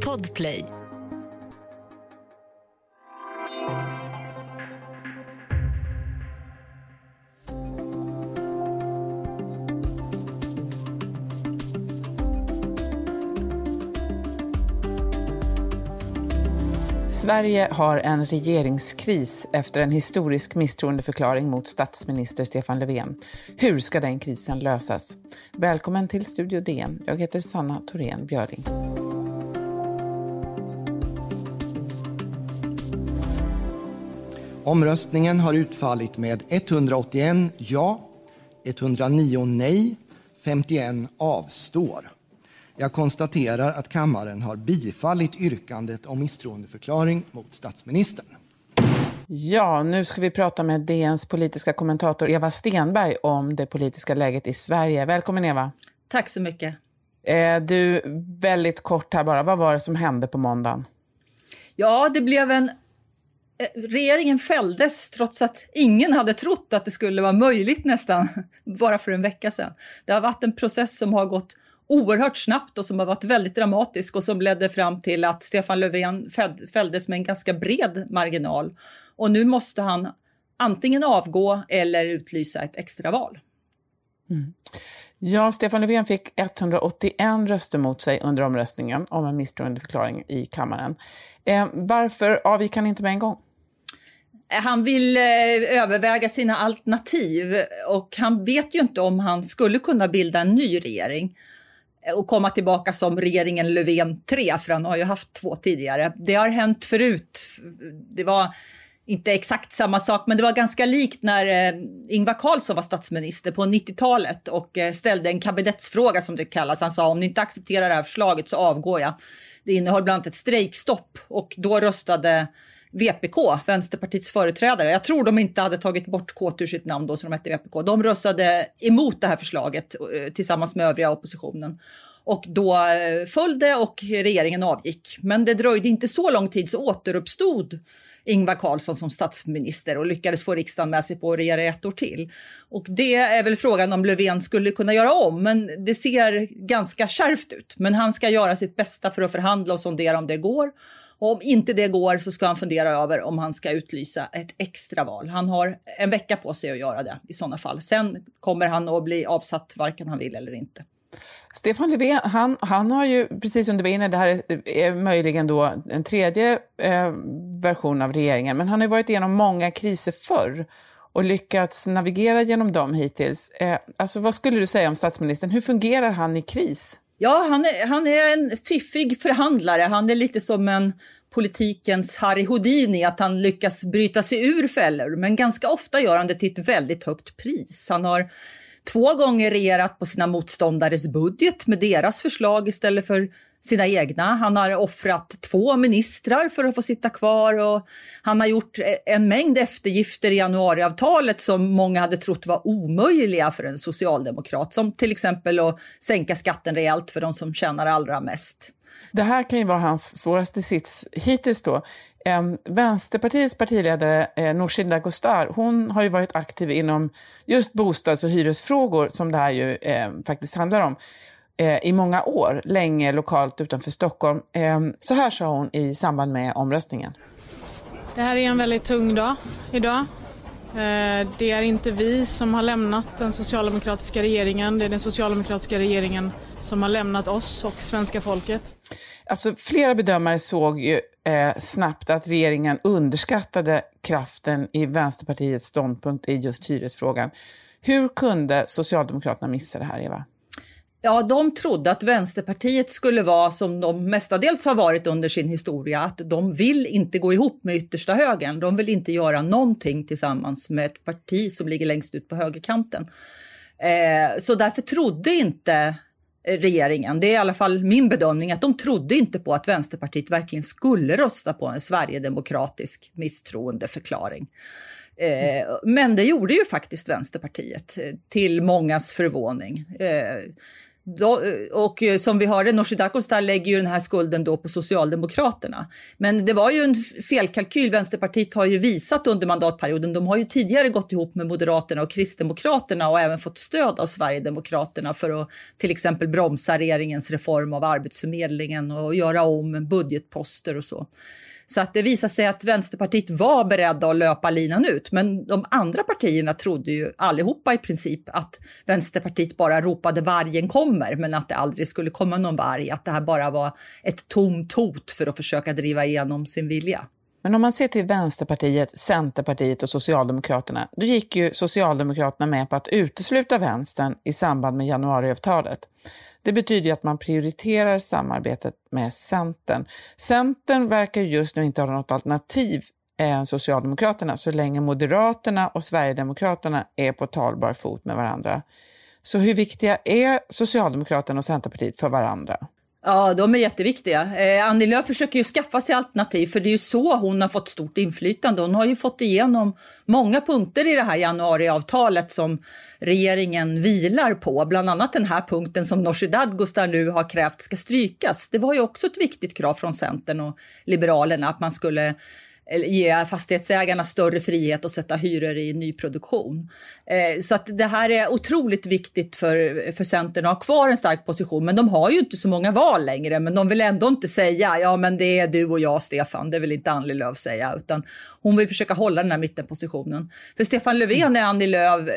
Podplay. Sverige har en regeringskris efter en historisk misstroendeförklaring mot statsminister Stefan Löfven. Hur ska den krisen lösas? Välkommen till Studio DN. Jag heter Sanna Thorén Björling. Omröstningen har utfallit med 181 ja, 109 nej, 51 avstår. Jag konstaterar att kammaren har bifallit yrkandet om misstroendeförklaring mot statsministern. Ja, nu ska vi prata med DNs politiska kommentator Eva Stenberg om det politiska läget i Sverige. Välkommen Eva. Tack så mycket. Eh, du, väldigt kort här bara, vad var det som hände på måndagen? Ja, det blev en... Eh, regeringen fälldes trots att ingen hade trott att det skulle vara möjligt nästan, bara för en vecka sedan. Det har varit en process som har gått oerhört snabbt och som har varit väldigt dramatisk och som ledde fram till att Stefan Löfven fälldes med en ganska bred marginal. Och nu måste han antingen avgå eller utlysa ett extraval. Mm. Ja, Stefan Löfven fick 181 röster mot sig under omröstningen om en misstroendeförklaring i kammaren. Eh, varför avgick han inte med en gång? Han vill eh, överväga sina alternativ och han vet ju inte om han skulle kunna bilda en ny regering och komma tillbaka som regeringen Löfven 3, för han har ju haft två tidigare. Det har hänt förut. Det var inte exakt samma sak, men det var ganska likt när eh, Ingvar Carlsson var statsminister på 90-talet och eh, ställde en kabinettsfråga som det kallas. Han sa om ni inte accepterar det här förslaget så avgår jag. Det innehöll bland annat ett strejkstopp och då röstade VPK, Vänsterpartiets företrädare. Jag tror de inte hade tagit bort K ur sitt namn då, så de hette VPK. De röstade emot det här förslaget eh, tillsammans med övriga oppositionen. Och då eh, föll det och regeringen avgick. Men det dröjde inte så lång tid så återuppstod Ingvar Carlsson som statsminister och lyckades få riksdagen med sig på att regera ett år till. Och det är väl frågan om Löfven skulle kunna göra om, men det ser ganska kärvt ut. Men han ska göra sitt bästa för att förhandla och sondera om det går. Och om inte det går så ska han fundera över om han ska utlysa ett extra val. Han har en vecka på sig att göra det i sådana fall. Sen kommer han att bli avsatt varken han vill eller inte. Stefan Löfven, han, han har ju, precis som du var inne, det här är, är möjligen då en tredje eh, version av regeringen, men han har varit igenom många kriser förr och lyckats navigera genom dem hittills. Eh, alltså, vad skulle du säga om statsministern? Hur fungerar han i kris? Ja, han är, han är en fiffig förhandlare. Han är lite som en politikens Harry Houdini, att han lyckas bryta sig ur fällor. Men ganska ofta gör han det till ett väldigt högt pris. Han har två gånger regerat på sina motståndares budget med deras förslag istället för sina egna. Han har offrat två ministrar för att få sitta kvar och han har gjort e- en mängd eftergifter i januariavtalet som många hade trott var omöjliga för en socialdemokrat, som till exempel att sänka skatten rejält för de som tjänar allra mest. Det här kan ju vara hans svåraste sits hittills då. Eh, Vänsterpartiets partiledare eh, Nooshi Dadgostar, hon har ju varit aktiv inom just bostads och hyresfrågor, som det här ju eh, faktiskt handlar om, eh, i många år, länge lokalt utanför Stockholm. Ehm, så här sa hon i samband med omröstningen. Det här är en väldigt tung dag idag. Eh, det är inte vi som har lämnat den socialdemokratiska regeringen, det är den socialdemokratiska regeringen som har lämnat oss och svenska folket. Alltså, flera bedömare såg ju eh, snabbt att regeringen underskattade kraften i Vänsterpartiets ståndpunkt i just hyresfrågan. Hur kunde Socialdemokraterna missa det här, Eva? Ja, de trodde att Vänsterpartiet skulle vara som de mestadels har varit under sin historia, att de vill inte gå ihop med yttersta högern. De vill inte göra någonting tillsammans med ett parti som ligger längst ut på högerkanten. Eh, så därför trodde inte eh, regeringen, det är i alla fall min bedömning, att de trodde inte på att Vänsterpartiet verkligen skulle rösta på en sverigedemokratisk misstroendeförklaring. Mm. men det gjorde ju faktiskt Vänsterpartiet, eh, till mångas förvåning. Då, och som vi hörde, Nooshi Dadgostar lägger ju den här skulden då på Socialdemokraterna. Men det var ju en felkalkyl. Vänsterpartiet har ju visat under mandatperioden. De har ju tidigare gått ihop med Moderaterna och Kristdemokraterna och även fått stöd av Sverigedemokraterna för att till exempel bromsa regeringens reform av Arbetsförmedlingen och göra om budgetposter och så. Så att det visade sig att Vänsterpartiet var beredda att löpa linan ut. Men de andra partierna trodde ju allihopa i princip att Vänsterpartiet bara ropade vargen kommer, men att det aldrig skulle komma någon varg. Att det här bara var ett tomt hot för att försöka driva igenom sin vilja. Men om man ser till Vänsterpartiet, Centerpartiet och Socialdemokraterna, då gick ju Socialdemokraterna med på att utesluta vänstern i samband med januariavtalet. Det betyder att man prioriterar samarbetet med Centern. Centern verkar just nu inte ha något alternativ eh, än Socialdemokraterna så länge Moderaterna och Sverigedemokraterna är på talbar fot med varandra. Så hur viktiga är Socialdemokraterna och Centerpartiet för varandra? Ja, de är jätteviktiga. Eh, Annie Lööf försöker ju skaffa sig alternativ för det är ju så hon har fått stort inflytande. Hon har ju fått igenom många punkter i det här januariavtalet som regeringen vilar på. Bland annat den här punkten som Nooshi Dadgostar nu har krävt ska strykas. Det var ju också ett viktigt krav från Centern och Liberalerna att man skulle ge fastighetsägarna större frihet att sätta hyror i nyproduktion. Eh, så att det här är otroligt viktigt för, för Centern att ha kvar en stark position. Men de har ju inte så många val längre. Men de vill ändå inte säga ja men det är du och jag Stefan. Det vill inte Annie Lööf säga. Utan hon vill försöka hålla den här mittenpositionen. För Stefan Löfven är Annie Lööf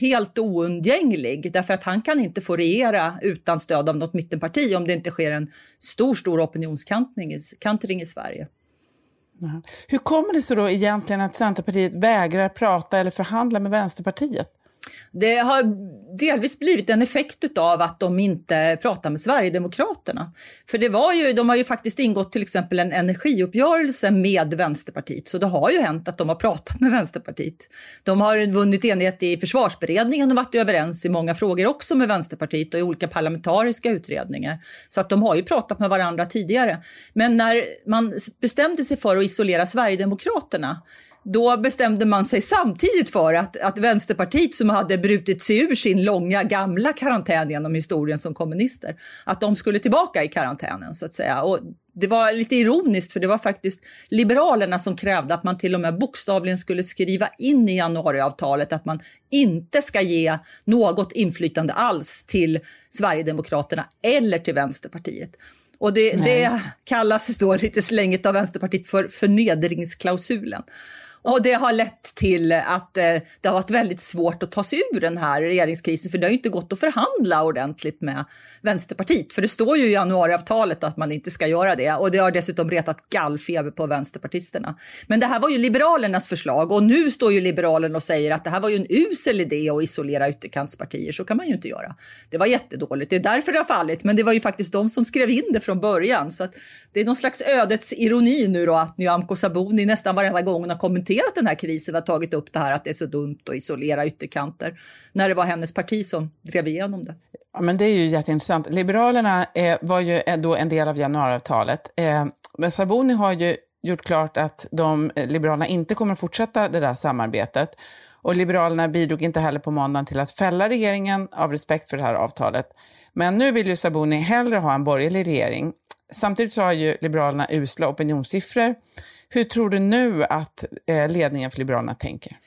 helt oundgänglig. Därför att han kan inte få regera utan stöd av något mittenparti om det inte sker en stor, stor opinionskantring i Sverige. Hur kommer det sig då egentligen att Centerpartiet vägrar prata eller förhandla med Vänsterpartiet? Det har delvis blivit en effekt av att de inte pratar med Sverigedemokraterna. För det var ju, de har ju faktiskt ingått till exempel en energiuppgörelse med Vänsterpartiet, så det har ju hänt att de har pratat med Vänsterpartiet. De har vunnit enighet i försvarsberedningen och varit överens i många frågor också med Vänsterpartiet och i olika parlamentariska utredningar. Så att de har ju pratat med varandra tidigare. Men när man bestämde sig för att isolera Sverigedemokraterna då bestämde man sig samtidigt för att, att Vänsterpartiet som hade brutit sig ur sin långa gamla karantän genom historien som kommunister, att de skulle tillbaka i karantänen så att säga. Och det var lite ironiskt för det var faktiskt Liberalerna som krävde att man till och med bokstavligen skulle skriva in i januariavtalet att man inte ska ge något inflytande alls till Sverigedemokraterna eller till Vänsterpartiet. Och det, det kallas då lite slängigt av Vänsterpartiet för förnedringsklausulen. Och det har lett till att eh, det har varit väldigt svårt att ta sig ur den här regeringskrisen, för det har ju inte gått att förhandla ordentligt med Vänsterpartiet. För det står ju i januariavtalet att man inte ska göra det och det har dessutom retat gallfeber på vänsterpartisterna. Men det här var ju Liberalernas förslag och nu står ju Liberalerna och säger att det här var ju en usel idé att isolera ytterkantspartier, så kan man ju inte göra. Det var jättedåligt, det är därför det har fallit, men det var ju faktiskt de som skrev in det från början. Så att det är någon slags ödets ironi nu då att Nyamko Sabuni nästan varenda gång hon har kommenterat kommenterat den här krisen har tagit upp det här att det är så dumt att isolera ytterkanter när det var hennes parti som drev igenom det. Ja, men det är ju jätteintressant. Liberalerna eh, var ju eh, då en del av januariavtalet. Eh, men Sabuni har ju gjort klart att de, eh, Liberalerna inte kommer att fortsätta det där samarbetet. Och Liberalerna bidrog inte heller på måndagen till att fälla regeringen av respekt för det här avtalet. Men nu vill ju Sabuni hellre ha en borgerlig regering. Samtidigt så har ju Liberalerna usla opinionssiffror hur tror du nu att eh, ledningen för Liberalerna tänker?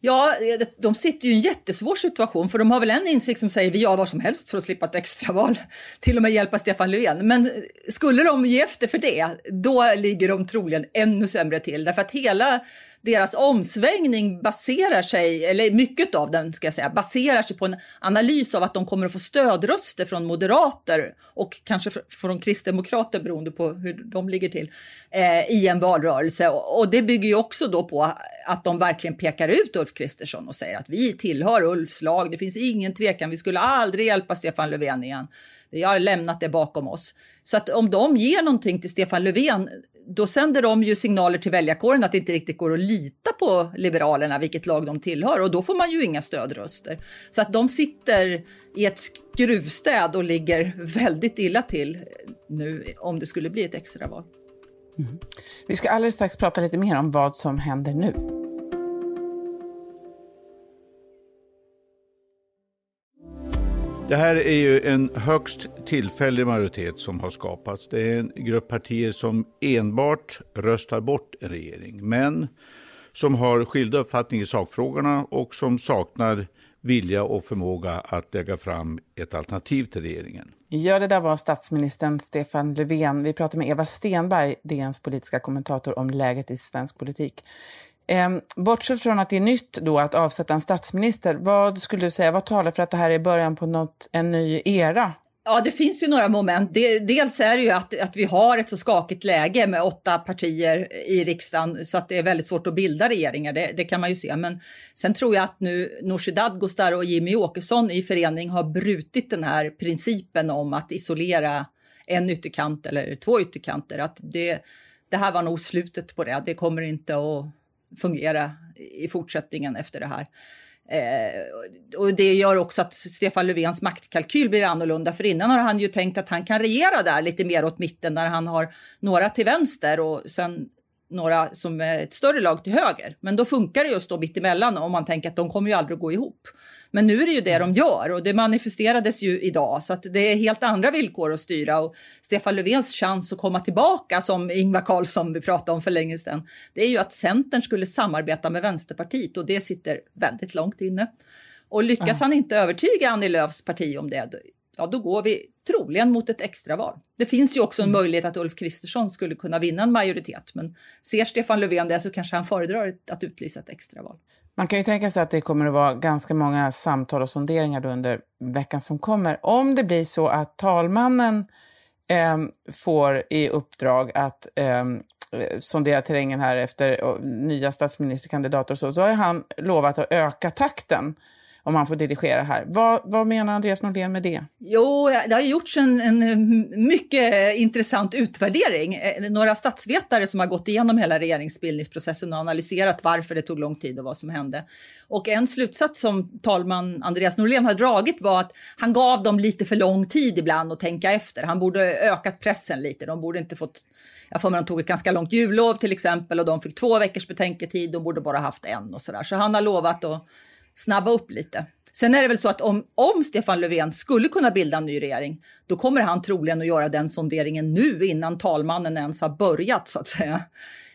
Ja, eh, de sitter ju i en jättesvår situation för de har väl en insikt som säger vi gör vad som helst för att slippa ett extraval, till och med hjälpa Stefan Löfven. Men eh, skulle de ge efter för det, då ligger de troligen ännu sämre till därför att hela deras omsvängning baserar sig, eller mycket av den ska jag säga, baserar sig på en analys av att de kommer att få stödröster från moderater och kanske från kristdemokrater beroende på hur de ligger till eh, i en valrörelse. Och, och, det bygger ju också då på att de verkligen pekar ut Ulf Kristersson och säger att vi tillhör Ulfs lag. Det finns ingen tvekan. Vi skulle aldrig hjälpa Stefan Löfven igen. Vi har lämnat det bakom oss. Så att om de ger någonting till Stefan Löfven, då sänder de ju signaler till väljarkåren att det inte riktigt går att lita på Liberalerna, vilket lag de tillhör, och då får man ju inga stödröster. Så att de sitter i ett skruvstäd och ligger väldigt illa till nu om det skulle bli ett extraval. Mm. Vi ska alldeles strax prata lite mer om vad som händer nu. Det här är ju en högst tillfällig majoritet som har skapats. Det är en grupp partier som enbart röstar bort en regering, men som har skilda uppfattningar i sakfrågorna och som saknar vilja och förmåga att lägga fram ett alternativ till regeringen. Ja, det där var statsministern Stefan Löfven. Vi pratar med Eva Stenberg, DNs politiska kommentator, om läget i svensk politik. Eh, bortsett från att det är nytt då att avsätta en statsminister, vad skulle du säga, vad talar för att det här är början på något, en ny era? Ja, det finns ju några moment. Dels är det ju att, att vi har ett så skakigt läge med åtta partier i riksdagen så att det är väldigt svårt att bilda regeringar. Det, det kan man ju se. Men sen tror jag att nu Nooshi Dadgostar och Jimmy Åkesson i förening har brutit den här principen om att isolera en ytterkant eller två ytterkanter. Att det, det här var nog slutet på det. Det kommer inte att fungera i fortsättningen efter det här. Eh, och det gör också att Stefan Löfvens maktkalkyl blir annorlunda, för innan har han ju tänkt att han kan regera där lite mer åt mitten när han har några till vänster och sen några som är ett större lag till höger. Men då funkar det just då mittemellan om man tänker att de kommer ju aldrig att gå ihop. Men nu är det ju det de gör och det manifesterades ju idag så att det är helt andra villkor att styra och Stefan Löfvens chans att komma tillbaka som Ingvar Carlsson vi pratade om för länge sedan. Det är ju att Centern skulle samarbeta med Vänsterpartiet och det sitter väldigt långt inne. Och lyckas han inte övertyga Annie Lööfs parti om det, ja då går vi troligen mot ett extraval. Det finns ju också en mm. möjlighet att Ulf Kristersson skulle kunna vinna en majoritet, men ser Stefan Löfven det så kanske han föredrar att utlysa ett extraval. Man kan ju tänka sig att det kommer att vara ganska många samtal och sonderingar under veckan som kommer. Om det blir så att talmannen eh, får i uppdrag att eh, sondera terrängen här efter nya statsministerkandidater och så, så har han lovat att öka takten om man får dirigera här. Vad, vad menar Andreas Norlén med det? Jo, det har gjorts en, en, mm, mycket intressant utvärdering. Eh, några statsvetare som har gått igenom hela regeringsbildningsprocessen och analyserat varför det tog lång tid och vad som hände. Och en slutsats som talman Andreas Norlén har dragit var att han gav dem lite för lång tid ibland att tänka efter. Han borde ökat pressen lite. De borde inte fått jag får mig de tog ett ganska långt jullov till exempel och de fick två veckors betänketid. De borde bara haft en och sådär. Så han har lovat att snabba upp lite. Sen är det väl så att om, om Stefan Löfven skulle kunna bilda en ny regering, då kommer han troligen att göra den sonderingen nu innan talmannen ens har börjat så att säga.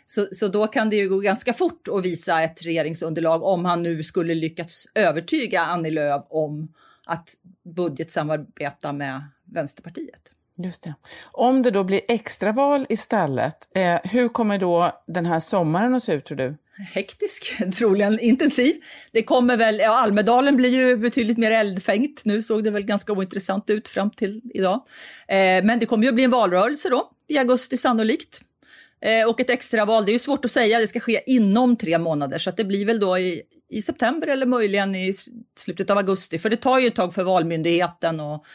Så, så då kan det ju gå ganska fort att visa ett regeringsunderlag om han nu skulle lyckats övertyga Annie Lööf om att budgetsamarbeta med Vänsterpartiet. Just det. Om det då blir extraval istället, eh, hur kommer då den här sommaren att se ut tror du? hektisk, troligen intensiv. Det kommer väl, ja, Almedalen blir ju betydligt mer eldfängt. Nu såg det väl ganska ointressant ut fram till idag. Eh, men det kommer ju bli en valrörelse då, i augusti sannolikt. Eh, och ett extraval, det är ju svårt att säga, det ska ske inom tre månader, så att det blir väl då i, i september eller möjligen i slutet av augusti, för det tar ju ett tag för Valmyndigheten och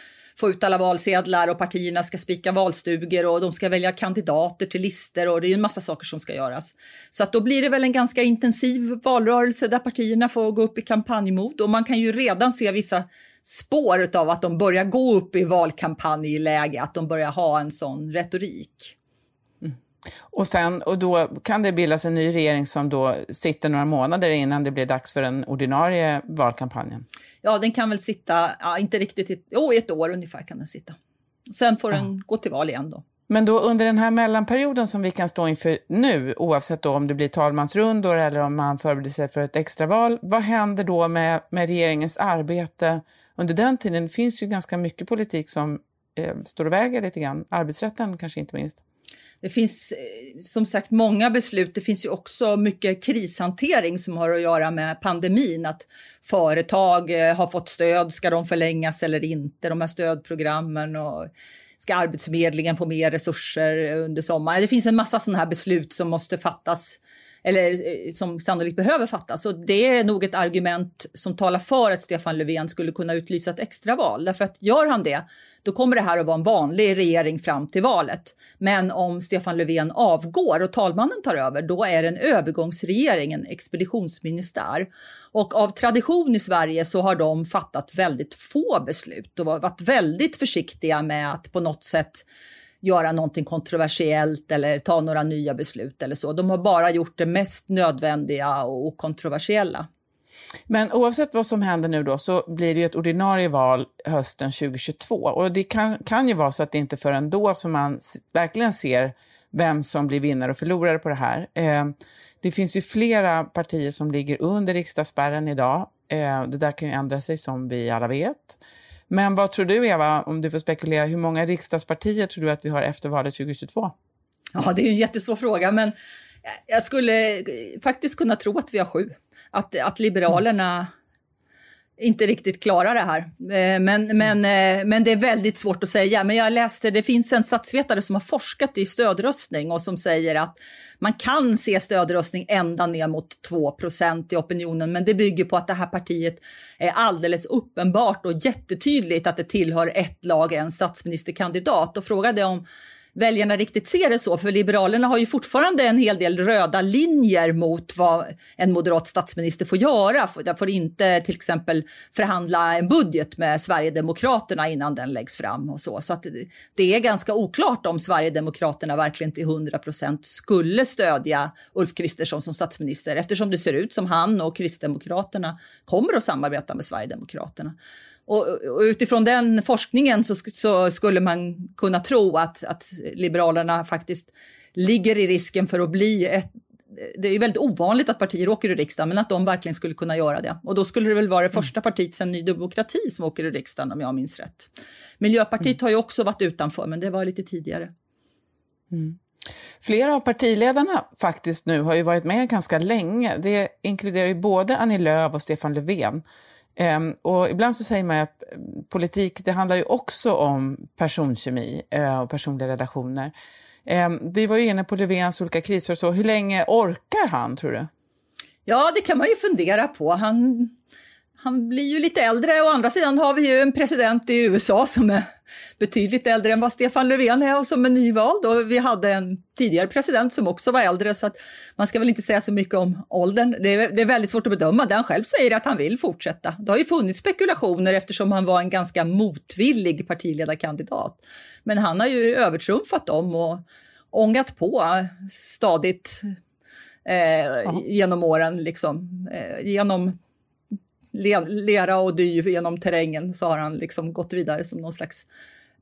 få ut alla valsedlar och partierna ska spika valstugor och de ska välja kandidater till listor och det är en massa saker som ska göras. Så att då blir det väl en ganska intensiv valrörelse där partierna får gå upp i kampanjmod och man kan ju redan se vissa spår av att de börjar gå upp i valkampanjläge, att de börjar ha en sån retorik. Och, sen, och då kan det bildas en ny regering som då sitter några månader innan det blir dags för den ordinarie valkampanjen? Ja, den kan väl sitta, ja, inte riktigt, jo, ett år ungefär kan den sitta. Sen får ja. den gå till val igen då. Men då under den här mellanperioden som vi kan stå inför nu, oavsett då om det blir talmansrundor eller om man förbereder sig för ett extraval, vad händer då med, med regeringens arbete under den tiden? Det finns ju ganska mycket politik som eh, står och väger lite grann, arbetsrätten kanske inte minst. Det finns eh, som sagt många beslut. Det finns ju också mycket krishantering som har att göra med pandemin. Att företag eh, har fått stöd, ska de förlängas eller inte? De här stödprogrammen och ska Arbetsförmedlingen få mer resurser under sommaren? Det finns en massa sådana här beslut som måste fattas eller eh, som sannolikt behöver fattas. Och det är nog ett argument som talar för att Stefan Löfven skulle kunna utlysa ett extraval. Därför att gör han det, då kommer det här att vara en vanlig regering fram till valet. Men om Stefan Löfven avgår och talmannen tar över, då är det en övergångsregering, en expeditionsministär. Och av tradition i Sverige så har de fattat väldigt få beslut och varit väldigt försiktiga med att på något sätt göra någonting kontroversiellt eller ta några nya beslut eller så. De har bara gjort det mest nödvändiga och kontroversiella. Men oavsett vad som händer nu då så blir det ju ett ordinarie val hösten 2022 och det kan, kan ju vara så att det inte förrän då som man verkligen ser vem som blir vinnare och förlorare på det här. Eh, det finns ju flera partier som ligger under riksdagsspärren idag. Eh, det där kan ju ändra sig som vi alla vet. Men vad tror du Eva, om du får spekulera, hur många riksdagspartier tror du att vi har efter valet 2022? Ja, det är en jättesvår fråga, men jag skulle faktiskt kunna tro att vi har sju. Att, att Liberalerna inte riktigt klarar det här. Eh, men, men, eh, men det är väldigt svårt att säga. Men jag läste, det finns en statsvetare som har forskat i stödröstning och som säger att man kan se stödröstning ända ner mot 2% i opinionen, men det bygger på att det här partiet är alldeles uppenbart och jättetydligt att det tillhör ett lag, en statsministerkandidat. Och frågade om väljarna riktigt ser det så, för Liberalerna har ju fortfarande en hel del röda linjer mot vad en moderat statsminister får göra. Den får inte till exempel förhandla en budget med Sverigedemokraterna innan den läggs fram och så. Så att det är ganska oklart om Sverigedemokraterna verkligen till 100 procent skulle stödja Ulf Kristersson som statsminister eftersom det ser ut som han och Kristdemokraterna kommer att samarbeta med Sverigedemokraterna. Och, och utifrån den forskningen så, så, skulle man kunna tro att, att Liberalerna faktiskt ligger i risken för att bli ett det är väldigt ovanligt att partier åker ur riksdagen, men att de verkligen skulle kunna göra det. Och då skulle det väl vara det mm. första partiet sedan Ny Demokrati som åker ur riksdagen om jag minns rätt. Miljöpartiet mm. har ju också varit utanför, men det var lite tidigare. Mm. Flera av partiledarna faktiskt nu har ju varit med ganska länge. Det inkluderar ju både Annie Lööf och Stefan Löfven. Um, och ibland så säger man att ehm, politik, det handlar ju också om personkemi uh, och personliga relationer. Um, vi var ju inne på Löfvens olika kriser och så. Hur länge orkar han, tror du? Ja, det kan man ju fundera på. Han han blir ju lite äldre. Å andra sidan har vi ju en president i USA som är betydligt äldre än vad Stefan Löfven är och som är nyvald. Och vi hade en tidigare president som också var äldre, så att man ska väl inte säga så mycket om åldern. Det är, det är väldigt svårt att bedöma. Det han själv säger att han vill fortsätta. Det har ju funnits spekulationer eftersom han var en ganska motvillig partiledarkandidat. Men han har ju övertrumfat dem och ångat på stadigt eh, genom åren, liksom, eh, genom lera och dy genom terrängen så har han liksom gått vidare som någon slags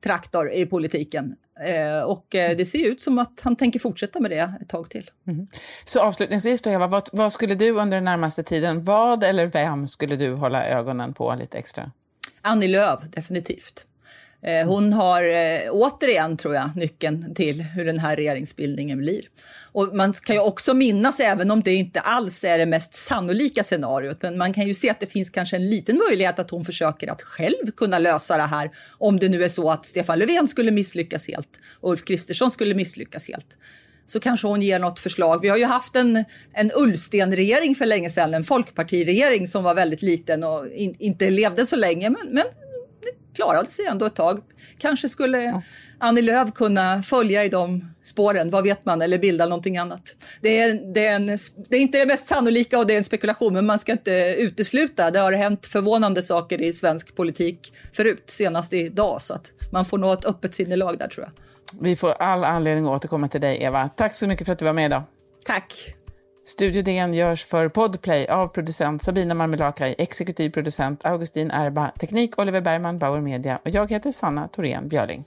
traktor i politiken. Eh, och eh, det ser ut som att han tänker fortsätta med det ett tag till. Mm. Så avslutningsvis då Eva, vad, vad, skulle du under den närmaste tiden, vad eller vem skulle du hålla ögonen på lite extra? Annie Lööf, definitivt. Eh, hon har eh, återigen, tror jag, nyckeln till hur den här regeringsbildningen blir. Och man kan ju också minnas, även om det inte alls är det mest sannolika scenariot, men man kan ju se att det finns kanske en liten möjlighet att hon försöker att själv kunna lösa det här, om det nu är så att Stefan Löfven skulle misslyckas helt och Ulf Kristersson skulle misslyckas helt så kanske hon ger något förslag. Vi har ju haft en, en Ullsten-regering för länge sedan, en folkpartiregering som var väldigt liten och in, inte levde så länge, men, men klarade sig ändå ett tag. Kanske skulle ja. Annie Lööf kunna följa i de spåren, vad vet man, eller bilda någonting annat. Det är, det, är en, det är inte det mest sannolika och det är en spekulation, men man ska inte utesluta. Det har hänt förvånande saker i svensk politik förut, senast idag, så att man får nå ett öppet sinnelag där tror jag. Vi får all anledning att återkomma till dig, Eva. Tack så mycket för att du var med idag. Tack. Studio DN görs för Podplay av producent Sabina Marmelakai, exekutiv producent Augustin Erba, teknik Oliver Bergman, Bauer Media och jag heter Sanna Thorén Björling.